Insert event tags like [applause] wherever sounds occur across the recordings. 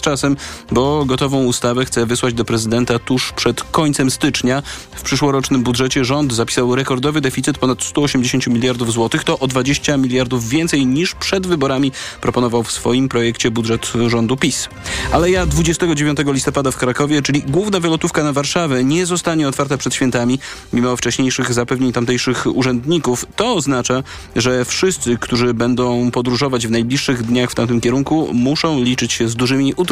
czasem, bo gotową ustawę chce wysłać do prezydenta tuż przed końcem stycznia. W przyszłorocznym budżecie rząd zapisał rekordowy deficyt ponad 180 miliardów złotych. To o 20 miliardów więcej niż przed wyborami proponował w swoim projekcie budżet rządu PiS. Ale ja 29 listopada w Krakowie, czyli główna wylotówka na Warszawę, nie zostanie otwarta przed świętami, mimo wcześniejszych zapewnień tamtejszych urzędników. To oznacza, że wszyscy, którzy będą podróżować w najbliższych dniach w tamtym kierunku, muszą liczyć się z dużymi utrudnieniami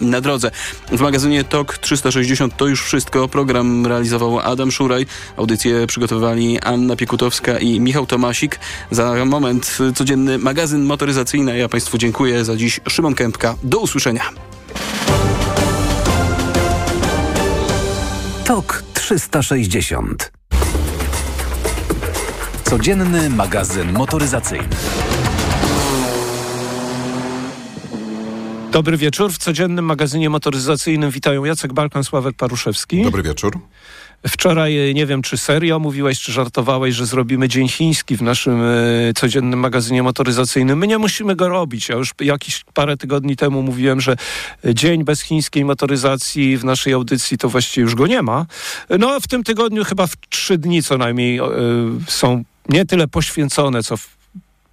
na drodze. W magazynie TOK 360 to już wszystko. Program realizował Adam Szuraj. Audycję przygotowywali Anna Piekutowska i Michał Tomasik. Za moment codzienny magazyn motoryzacyjny. Ja Państwu dziękuję za dziś. Szymon Kępka. Do usłyszenia. TOK 360 Codzienny magazyn motoryzacyjny. Dobry wieczór. W codziennym magazynie motoryzacyjnym witają Jacek Balkan, Sławek Paruszewski. Dobry wieczór. Wczoraj, nie wiem czy serio mówiłeś, czy żartowałeś, że zrobimy Dzień Chiński w naszym e, codziennym magazynie motoryzacyjnym. My nie musimy go robić. Ja już jakiś parę tygodni temu mówiłem, że dzień bez chińskiej motoryzacji w naszej audycji to właściwie już go nie ma. No w tym tygodniu chyba w trzy dni co najmniej e, są nie tyle poświęcone, co w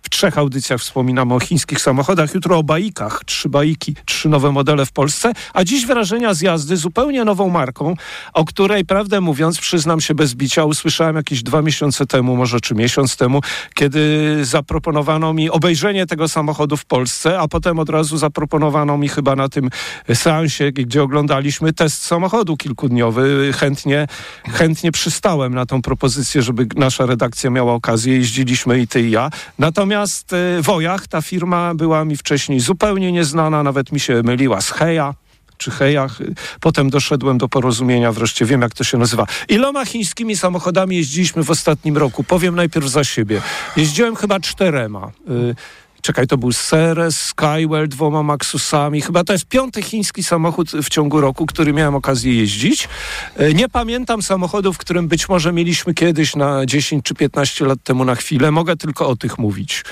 w trzech audycjach wspominamy o chińskich samochodach, jutro o baikach, trzy baiki, trzy nowe modele w Polsce, a dziś wrażenia z jazdy zupełnie nową marką, o której, prawdę mówiąc, przyznam się bez bicia, usłyszałem jakieś dwa miesiące temu, może czy miesiąc temu, kiedy zaproponowano mi obejrzenie tego samochodu w Polsce, a potem od razu zaproponowano mi chyba na tym seansie, gdzie oglądaliśmy test samochodu kilkudniowy. Chętnie, chętnie przystałem na tą propozycję, żeby nasza redakcja miała okazję. Jeździliśmy i ty i ja. Natomiast Natomiast y, Wojach, ta firma była mi wcześniej zupełnie nieznana, nawet mi się myliła z Heja czy Hejach. Potem doszedłem do porozumienia, wreszcie wiem, jak to się nazywa. Iloma chińskimi samochodami jeździliśmy w ostatnim roku? Powiem najpierw za siebie. Jeździłem chyba czterema. Y czekaj, to był Ceres, Skywell, dwoma Maxusami. Chyba to jest piąty chiński samochód w ciągu roku, który miałem okazję jeździć. E, nie pamiętam samochodu, w którym być może mieliśmy kiedyś na 10 czy 15 lat temu na chwilę. Mogę tylko o tych mówić.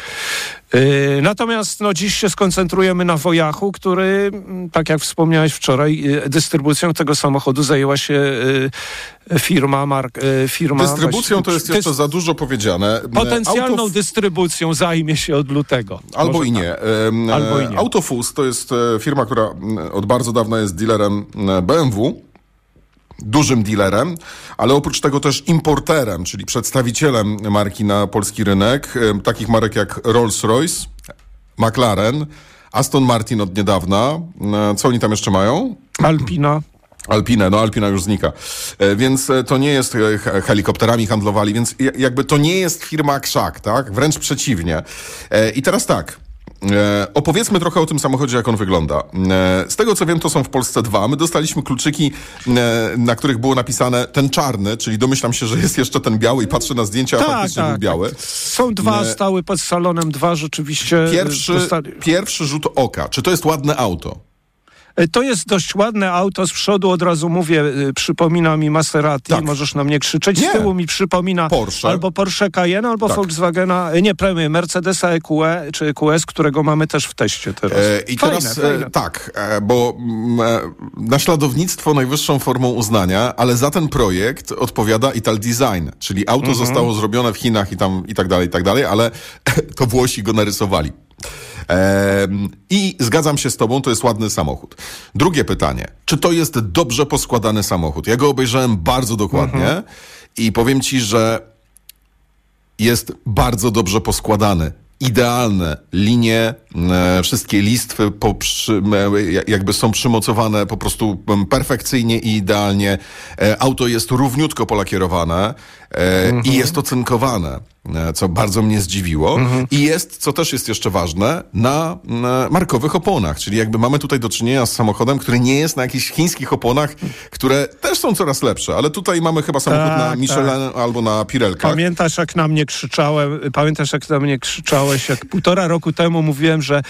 E, natomiast no, dziś się skoncentrujemy na Wojachu, który, mm, tak jak wspomniałeś wczoraj, e, dystrybucją tego samochodu zajęła się firma. Mark, firma Dystrybucją to jest jeszcze za dużo powiedziane. Potencjalną Auto... dystrybucją zajmie się od lutego. Albo i, nie. Tak. Albo i nie. Autofus to jest firma, która od bardzo dawna jest dealerem BMW dużym dealerem, ale oprócz tego też importerem, czyli przedstawicielem marki na polski rynek, takich marek jak Rolls-Royce, McLaren, Aston Martin od niedawna. Co oni tam jeszcze mają? Alpina. Alpinę, no Alpina już znika. E, więc e, to nie jest e, helikopterami handlowali, więc jakby to nie jest firma krzak, tak? Wręcz przeciwnie. I teraz tak. Opowiedzmy trochę o tym samochodzie, jak on wygląda. Z tego co wiem, to są w Polsce dwa. My dostaliśmy kluczyki, na których było napisane ten czarny, czyli domyślam się, że jest jeszcze ten biały i patrzę na zdjęcia, tak, a faktycznie tak, był biały. Tak. Są dwa, stały pod salonem, dwa rzeczywiście. Pierwszy, dostali... pierwszy rzut oka. Czy to jest ładne auto? E, to jest dość ładne auto. Z przodu od razu mówię, e, przypomina mi Maserati. Tak. Możesz na mnie krzyczeć. Nie. Z tyłu mi przypomina Porsche. albo Porsche Cayenne, albo tak. Volkswagena, e, nie premię, Mercedesa EQE czy EQS, którego mamy też w teście teraz. E, I fajne, teraz fajne. tak, bo e, naśladownictwo najwyższą formą uznania, ale za ten projekt odpowiada Ital Design, czyli auto mhm. zostało zrobione w Chinach i tam i tak dalej, i tak dalej, ale [laughs] to Włosi go narysowali. I zgadzam się z tobą, to jest ładny samochód. Drugie pytanie. Czy to jest dobrze poskładany samochód? Ja go obejrzałem bardzo dokładnie mhm. i powiem ci, że jest bardzo dobrze poskładany idealne linie, e, wszystkie listwy przy, e, jakby są przymocowane po prostu perfekcyjnie i idealnie. E, auto jest równiutko polakierowane mhm. i jest ocynkowane. E, co bardzo mnie zdziwiło. Mhm. I jest, co też jest jeszcze ważne, na, na, markowych oponach. Czyli jakby mamy tutaj do czynienia z samochodem, który nie jest na jakichś chińskich oponach, które też są coraz lepsze, ale tutaj mamy chyba samochód tak, na Michelin tak. albo na Pirelkach. Pamiętasz, jak na mnie krzyczałem, pamiętasz, jak na mnie krzyczałeś, jak półtora roku temu mówiłem, że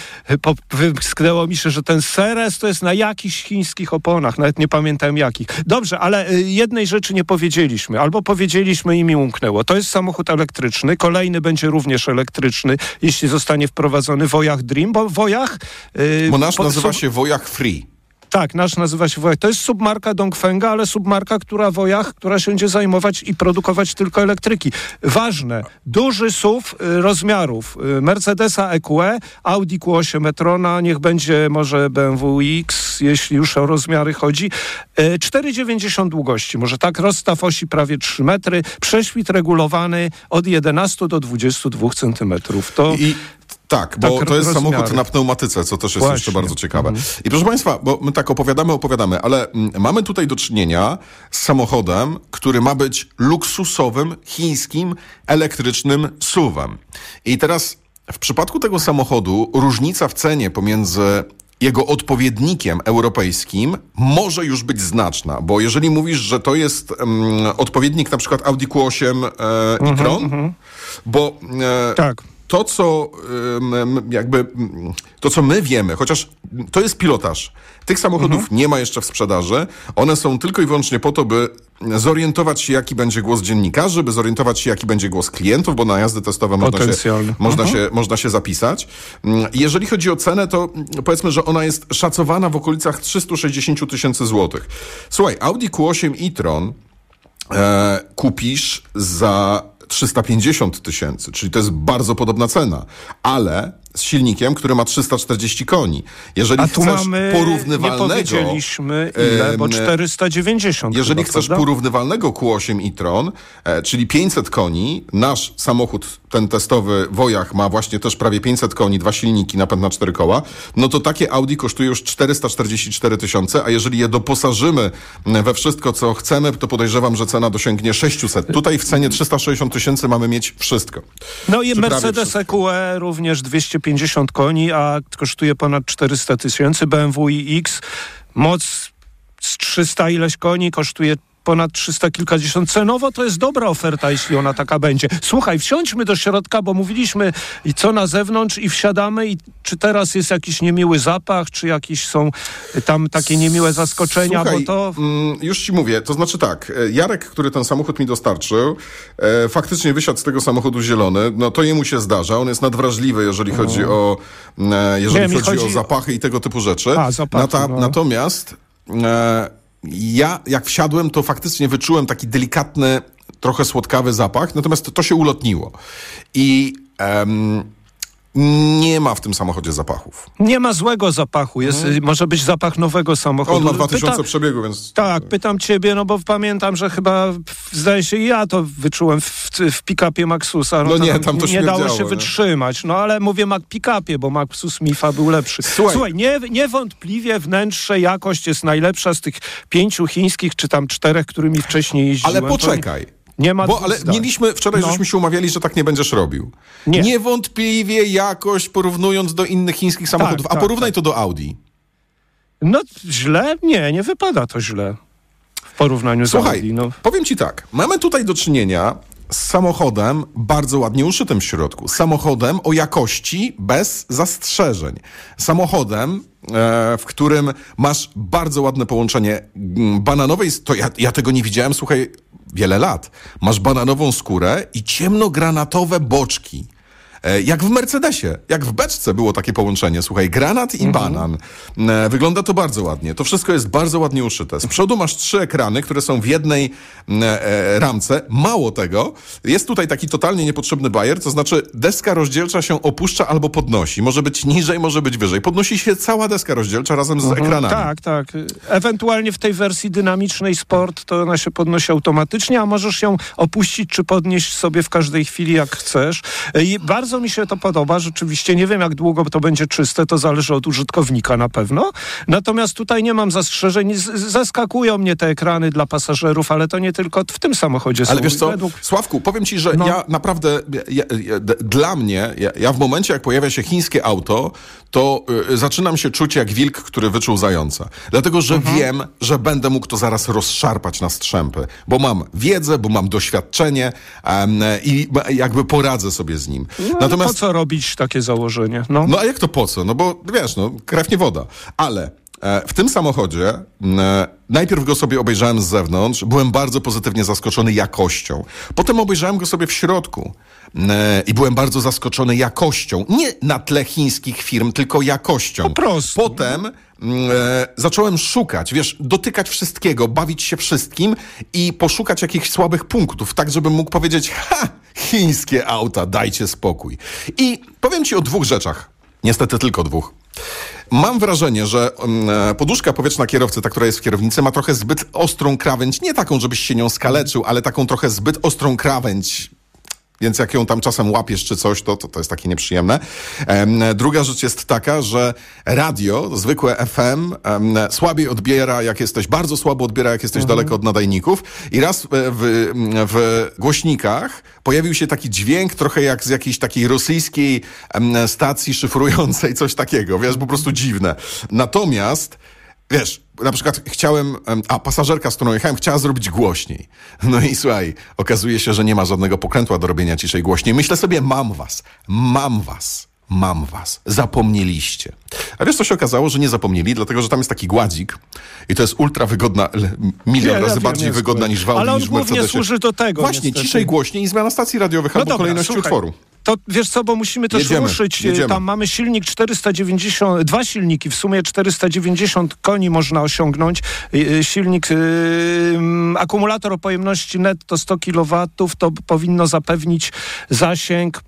wymsknęło mi się, że ten Seres to jest na jakichś chińskich oponach, nawet nie pamiętam jakich. Dobrze, ale y, jednej rzeczy nie powiedzieliśmy, albo powiedzieliśmy i mi umknęło. To jest samochód elektryczny elektryczny. Kolejny będzie również elektryczny, jeśli zostanie wprowadzony Wojach Dream, bo Wojach... Yy, bo nasz nazywa się Wojach Free. Tak, nasz nazywa się Wojach. To jest submarka Dongfenga, ale submarka, która Wojach, która się będzie zajmować i produkować tylko elektryki. Ważne, duży SUV y, rozmiarów y, Mercedesa EQE, Audi Q8 e-trona, niech będzie może BMW X, jeśli już o rozmiary chodzi. 4,90 y, długości, może tak, rozstaw osi prawie 3 metry, prześwit regulowany od 11 do 22 centymetrów. To... I tak, bo tak to jest rozmiary. samochód na pneumatyce, co też jest Właśnie. jeszcze bardzo ciekawe. Mhm. I proszę Państwa, bo my tak opowiadamy, opowiadamy, ale mm, mamy tutaj do czynienia z samochodem, który ma być luksusowym, chińskim, elektrycznym SUV-em. I teraz w przypadku tego samochodu różnica w cenie pomiędzy jego odpowiednikiem europejskim może już być znaczna, bo jeżeli mówisz, że to jest um, odpowiednik na przykład Audi Q8 e, mhm, e-tron, mm bo e, tak to, co jakby, to, co my wiemy, chociaż to jest pilotaż. Tych samochodów mhm. nie ma jeszcze w sprzedaży. One są tylko i wyłącznie po to, by zorientować się, jaki będzie głos dziennikarzy, by zorientować się, jaki będzie głos klientów, bo na jazdy testowe można się, można, mhm. się, można się zapisać. Jeżeli chodzi o cenę, to powiedzmy, że ona jest szacowana w okolicach 360 tysięcy złotych. Słuchaj, Audi Q8 e-tron e, kupisz za 350 tysięcy, czyli to jest bardzo podobna cena, ale z silnikiem, który ma 340 koni. Jeżeli A tu chcesz mamy, porównywalnego... Nie powiedzieliśmy ile, bo 490 Jeżeli chyba, chcesz prawda? porównywalnego Q8 e-tron, e, czyli 500 koni, nasz samochód, ten testowy Wojach ma właśnie też prawie 500 koni, dwa silniki, napęd na cztery koła, no to takie Audi kosztuje już 444 tysiące, a jeżeli je doposażymy we wszystko, co chcemy, to podejrzewam, że cena dosięgnie 600. Tutaj w cenie 360 tysięcy mamy mieć wszystko. No i Mercedes EQE również 200 250 koni, a kosztuje ponad 400 tysięcy. BMW iX, moc z 300 ileś koni kosztuje ponad 300 kilkadziesiąt cenowo, to jest dobra oferta, jeśli ona taka będzie. Słuchaj, wsiądźmy do środka, bo mówiliśmy i co na zewnątrz i wsiadamy i czy teraz jest jakiś niemiły zapach, czy jakieś są tam takie niemiłe zaskoczenia, Słuchaj, bo to... Mm, już ci mówię, to znaczy tak, e, Jarek, który ten samochód mi dostarczył, e, faktycznie wysiadł z tego samochodu zielony, no to jemu się zdarza, on jest nadwrażliwy, jeżeli chodzi o e, jeżeli Nie, chodzi, chodzi, o zapachy i tego typu rzeczy. A, zapachy, Nata no. Natomiast e, ja jak wsiadłem, to faktycznie wyczułem taki delikatny, trochę słodkawy zapach, natomiast to się ulotniło. I um, nie ma w tym samochodzie zapachów. Nie ma złego zapachu. Jest, hmm. Może być zapach nowego samochodu. On ma 2000 pytam, przebiegu, więc... Tak, pytam ciebie, no bo pamiętam, że chyba, zdaje się, ja to wyczułem w, w pick-upie Maxusa. No, no nie, tam to Nie dało się nie? wytrzymać. No ale mówię Mac pick-upie, bo Maxus Mifa był lepszy. Słuchaj, Słuchaj nie, niewątpliwie wnętrze, jakość jest najlepsza z tych pięciu chińskich, czy tam czterech, którymi wcześniej jeździłem. Ale poczekaj. Nie ma Bo, ale zdań. mieliśmy, wczoraj no. żeśmy się umawiali, że tak nie będziesz robił. Nie. Niewątpliwie jakość porównując do innych chińskich samochodów. Tak, A tak, porównaj tak. to do Audi. No źle? Nie, nie wypada to źle w porównaniu Słuchaj, z Audi. No. powiem ci tak. Mamy tutaj do czynienia z samochodem bardzo ładnie uszytym w środku. Samochodem o jakości bez zastrzeżeń. Samochodem, e, w którym masz bardzo ładne połączenie mm, bananowej, to ja, ja tego nie widziałem, słuchaj, wiele lat. Masz bananową skórę i ciemnogranatowe boczki. E, jak w Mercedesie, jak w beczce było takie połączenie. Słuchaj, granat i mhm. banan. E, wygląda to bardzo ładnie. To wszystko jest bardzo ładnie uszyte. Z przodu masz trzy ekrany, które są w jednej e, ramce. Mało tego, jest tutaj taki totalnie niepotrzebny bajer, to znaczy deska rozdzielcza się opuszcza albo podnosi. Może być niżej, może być wyżej. Podnosi się cała deska rozdzielcza razem z mhm. ekranami. Tak, tak. Ewentualnie w tej wersji dynamicznej Sport to ona się podnosi automatycznie, a możesz ją opuścić czy podnieść sobie w każdej chwili jak chcesz. I bardzo bardzo mi się to podoba. Rzeczywiście nie wiem, jak długo to będzie czyste, to zależy od użytkownika na pewno. Natomiast tutaj nie mam zastrzeżeń. Zaskakują mnie te ekrany dla pasażerów, ale to nie tylko w tym samochodzie Ale są. wiesz co, według... Sławku, powiem ci, że no. ja naprawdę, ja, ja, dla mnie, ja, w momencie, jak pojawia się chińskie auto, to y, zaczynam się czuć jak wilk, który wyczuł zająca. Dlatego, że mhm. wiem, że będę mógł to zaraz rozszarpać na strzępy, bo mam wiedzę, bo mam doświadczenie um, i jakby poradzę sobie z nim. No, Natomiast... Po co robić takie założenie? No. no a jak to po co? No bo wiesz, no, krew nie woda. Ale w tym samochodzie e, najpierw go sobie obejrzałem z zewnątrz, byłem bardzo pozytywnie zaskoczony jakością. Potem obejrzałem go sobie w środku e, i byłem bardzo zaskoczony jakością. Nie na tle chińskich firm, tylko jakością. Po prostu. Potem e, zacząłem szukać, wiesz, dotykać wszystkiego, bawić się wszystkim i poszukać jakichś słabych punktów, tak żebym mógł powiedzieć, ha, chińskie auta, dajcie spokój. I powiem ci o dwóch rzeczach. Niestety tylko dwóch. Mam wrażenie, że mm, poduszka powietrzna kierowcy, ta, która jest w kierownicy, ma trochę zbyt ostrą krawędź. Nie taką, żebyś się nią skaleczył, ale taką trochę zbyt ostrą krawędź. Więc jak ją tam czasem łapiesz czy coś, to, to, to jest takie nieprzyjemne. Em, druga rzecz jest taka, że radio, zwykłe FM, słabiej odbiera, jak jesteś, bardzo słabo odbiera, jak jesteś daleko od nadajników. I raz e, w, w głośnikach pojawił się taki dźwięk, trochę jak z jakiejś takiej rosyjskiej stacji szyfrującej, coś takiego, wiesz, po prostu dziwne. Natomiast Wiesz, na przykład chciałem, em, a pasażerka, z którą jechałem, chciała zrobić głośniej. [laughs] No i słuchaj, okazuje się, że nie ma żadnego pokrętła do robienia ciszej głośniej. Myślę sobie, mam was, mam was, mam was, zapomnieliście. A wiesz, co się okazało, że nie zapomnieli, dlatego, że tam jest taki gładzik i to jest ultra wygodna, milion ja razy wiem, bardziej wygodna niż w Audi, Ale on niż głównie służy do tego, Właśnie, niestety. ciszej głośniej i zmiana stacji radiowych albo kolejności słuchaj, utworu. To wiesz co, bo musimy też Jedziemy, ruszyć. jedziemy. Tam mamy silnik 490, dwa silniki, w sumie 490 koni można osiągnąć. Y, y, Silnik, y, mm, akumulator o pojemności netto 100 kW, to powinno zapewnić zasięg.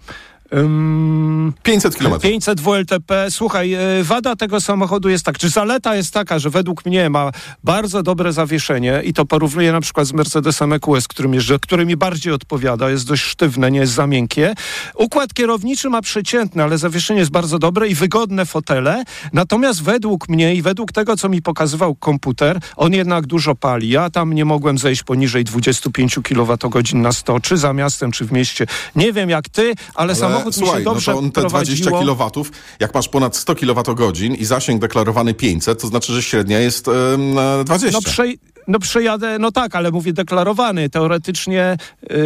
Ym, 500 km. 500 WLTP. Słuchaj, e, wada tego samochodu jest tak, czy zaleta jest taka, że według mnie ma bardzo dobre zawieszenie i to porównuję na przykład z Mercedesem EQS, którym jeżdżę, który mi bardziej odpowiada, jest dość sztywne, nie jest za miękkie. Układ kierowniczy ma przeciętny, ale zawieszenie jest bardzo dobre i wygodne fotele. Natomiast według mnie i według tego, co mi pokazywał komputer, on jednak dużo pali. Ja tam nie mogłem zejść poniżej 25 kWh na 100, czy za miastem, czy w mieście. Nie wiem jak ty, ale, samochód mi słuchaj, się dobrze no to on te 20 prowadziło. kW, jak masz ponad 100 kWh i zasięg deklarowany 500, to znaczy, że średnia jest e, 20. No, przej- no przejadę, no tak, ale mówię deklarowany. Teoretycznie yy,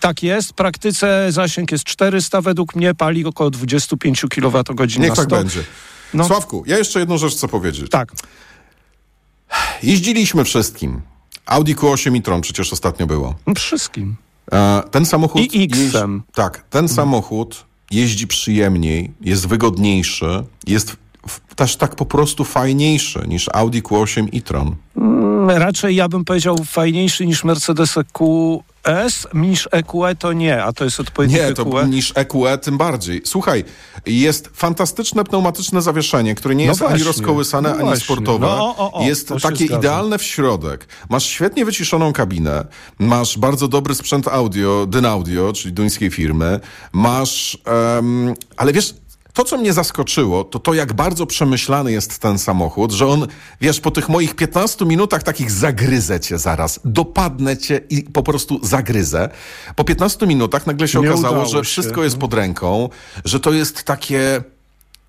tak jest. W praktyce zasięg jest 400, według mnie pali około 25 kWh Niech na 100. tak będzie. No. Sławku, ja jeszcze jedną rzecz chcę powiedzieć. Tak. Jeździliśmy wszystkim. Audi Q8 i Tron przecież ostatnio było. No, Wszystkim. E, ten samochód... I X-em. jeździ- Tak, ten samochód jeździ przyjemniej, jest wygodniejszy, jest też tak po prostu fajniejszy niż Audi Q8 i Tron. Mm, Raczej ja bym powiedział fajniejszy niż Mercedes EQS, niż EQE to nie, a to jest odpowiednik Nie, to EQE. niż EQE tym bardziej. Słuchaj, jest fantastyczne pneumatyczne zawieszenie, które nie No jest ani rozkołysane, no ani właśnie. sportowe. No, o, o, jest takie zgadza. idealne w środek. Masz świetnie wyciszoną kabinę, masz bardzo dobry sprzęt audio, Dynaudio, czyli duńskiej firmy. Masz, em, ale wiesz, to, co mnie zaskoczyło, to to, jak bardzo przemyślany jest ten samochód, że on, wiesz, po tych moich 15 minutach takich zagryzę cię zaraz, dopadnę cię i po prostu zagryzę. Po 15 minutach nagle się Nie okazało, że się. wszystko jest pod ręką, że to jest takie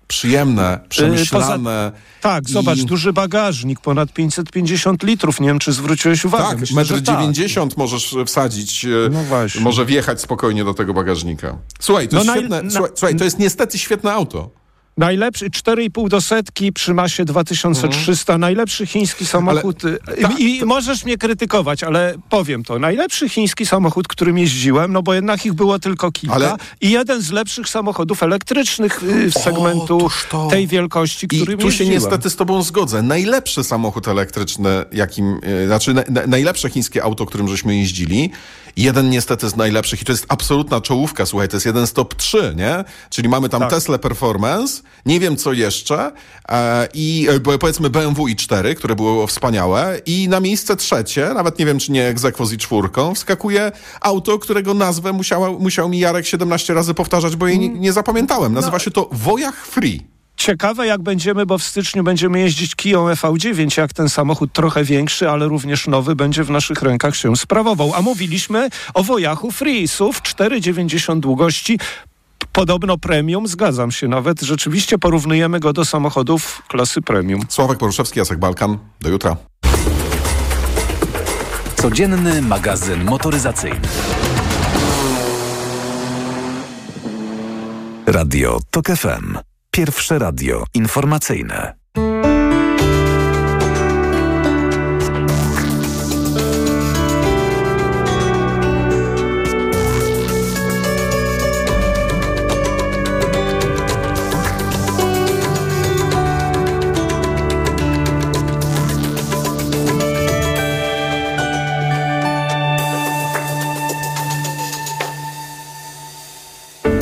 przyjemne, przemyślane. Tak, i- zobacz, duży bagażnik, ponad 550 litrów. Nie wiem, czy zwróciłeś uwagę. Tak, Myślę, metr że tak. 90 możesz wsadzić, e, No właśnie. może wjechać spokojnie do tego bagażnika. Słuchaj, to No jest naj- świetne, na- słuchaj, to jest niestety świetne auto. Najlepszy, 4,5 do setki przy masie 2300, najlepszy chiński samochód. y, ta- I możesz mnie krytykować, ale powiem to. Najlepszy chiński samochód, którym jeździłem, no bo jednak ich było tylko kilka. Ale- I jeden z lepszych samochodów elektrycznych y, z segmentu Otóż to. tej wielkości, I którym tu się jeździłem. niestety z tobą zgodzę. Najlepszy samochód elektryczny, jakim, e, znaczy na, na, najlepsze chińskie auto, którym żeśmy jeździli, jeden niestety z najlepszych i to jest absolutna czołówka, słuchaj, to jest jeden z top 3, nie? Czyli mamy tam Tak. Tesla Performance, nie wiem co jeszcze e, i e, powiedzmy BMW i4, które było wspaniałe i na miejsce trzecie, nawet nie wiem czy nie egzekwo z i4, wskakuje auto, którego nazwę musiała, musiał mi Jarek 17 razy powtarzać, bo jej nie, nie zapamiętałem. Nazywa się to Wojach Free. Ciekawe jak będziemy, bo w styczniu będziemy jeździć Kiją EV9, jak ten samochód trochę większy, ale również nowy będzie w naszych rękach się sprawował. A mówiliśmy o wojachu Free, SUV 4,90 długości. Podobno premium, zgadzam się nawet. Rzeczywiście porównujemy go do samochodów klasy premium. Sławek Poruszewski, Jacek Balkan. Do jutra. Codzienny magazyn motoryzacyjny. Radio TOK FM. Pierwsze radio informacyjne.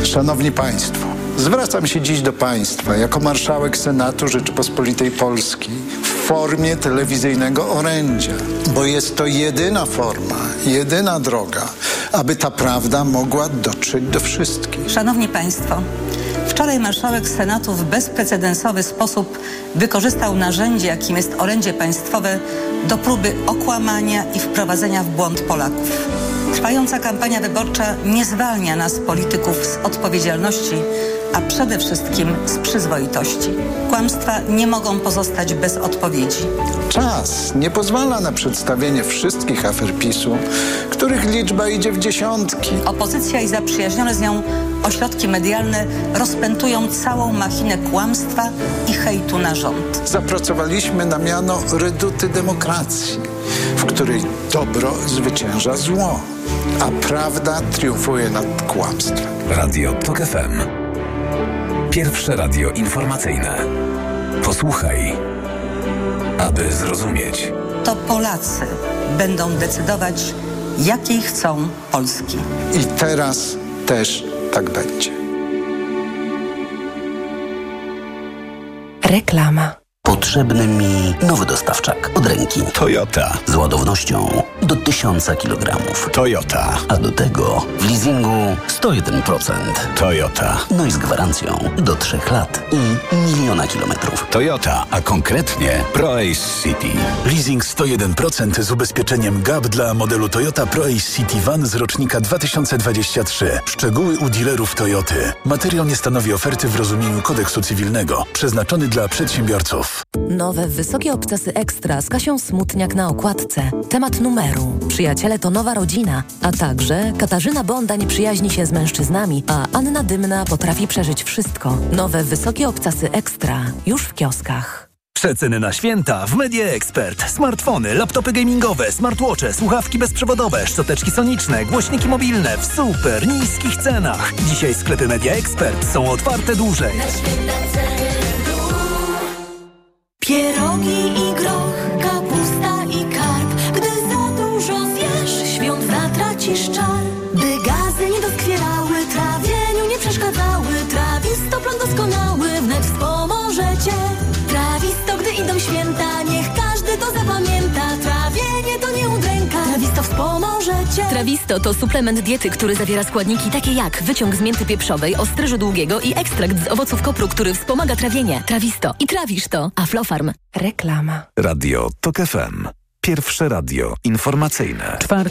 Szanowni Państwo, zwracam się dziś do Państwa jako marszałek Senatu Rzeczypospolitej Polskiej w formie telewizyjnego orędzia, bo jest to jedyna forma, jedyna droga, aby ta prawda mogła dotrzeć do wszystkich. Szanowni Państwo, wczoraj marszałek Senatu w bezprecedensowy sposób wykorzystał narzędzie, jakim jest orędzie państwowe, do próby okłamania i wprowadzenia w błąd Polaków. Trwająca kampania wyborcza nie zwalnia nas, polityków, z odpowiedzialności, a przede wszystkim z przyzwoitości. Kłamstwa nie mogą pozostać bez odpowiedzi. Czas nie pozwala na przedstawienie wszystkich afer PiSu, których liczba idzie w dziesiątki. Opozycja i zaprzyjaźnione z nią ośrodki medialne rozpętują całą machinę kłamstwa i hejtu na rząd. Zapracowaliśmy na miano reduty demokracji, w której dobro zwycięża zło, a prawda triumfuje nad kłamstwem. Radio TOK FM. Pierwsze radio informacyjne. Posłuchaj, aby zrozumieć. To Polacy będą decydować, jakiej chcą Polski. I teraz też tak będzie. Reklama. Potrzebny mi nowy dostawczak od ręki. Toyota. Z ładownością do 1000 kg. Toyota. A do tego w leasingu 101%. Toyota. No i z gwarancją do 3 lat i miliona kilometrów. Toyota, a konkretnie ProAce City. Leasing 101% z ubezpieczeniem GAP dla modelu Toyota ProAce City Van z rocznika 2023. Szczegóły u dealerów Toyoty. Materiał nie stanowi oferty w rozumieniu kodeksu cywilnego. Przeznaczony dla przedsiębiorców. Nowe wysokie obcasy ekstra z Kasią Smutniak na okładce. Temat numeru. Przyjaciele to nowa rodzina. A także Katarzyna Bonda nie przyjaźni się z mężczyznami, a Anna Dymna potrafi przeżyć wszystko. Nowe wysokie obcasy ekstra. Już w kioskach. Przeceny na święta w Media Expert. Smartfony, laptopy gamingowe, smartwatche, słuchawki bezprzewodowe, szczoteczki soniczne, głośniki mobilne w super niskich cenach. Dzisiaj sklepy Media Expert są otwarte dłużej. Pierogi i groch, Trawisto to suplement diety, który zawiera składniki takie jak wyciąg z mięty pieprzowej, ostryżu długiego i ekstrakt z owoców kopru, który wspomaga trawienie. Trawisto. I trawisz to. Aflofarm. Reklama. Radio TOK FM. Pierwsze radio informacyjne. Czwarte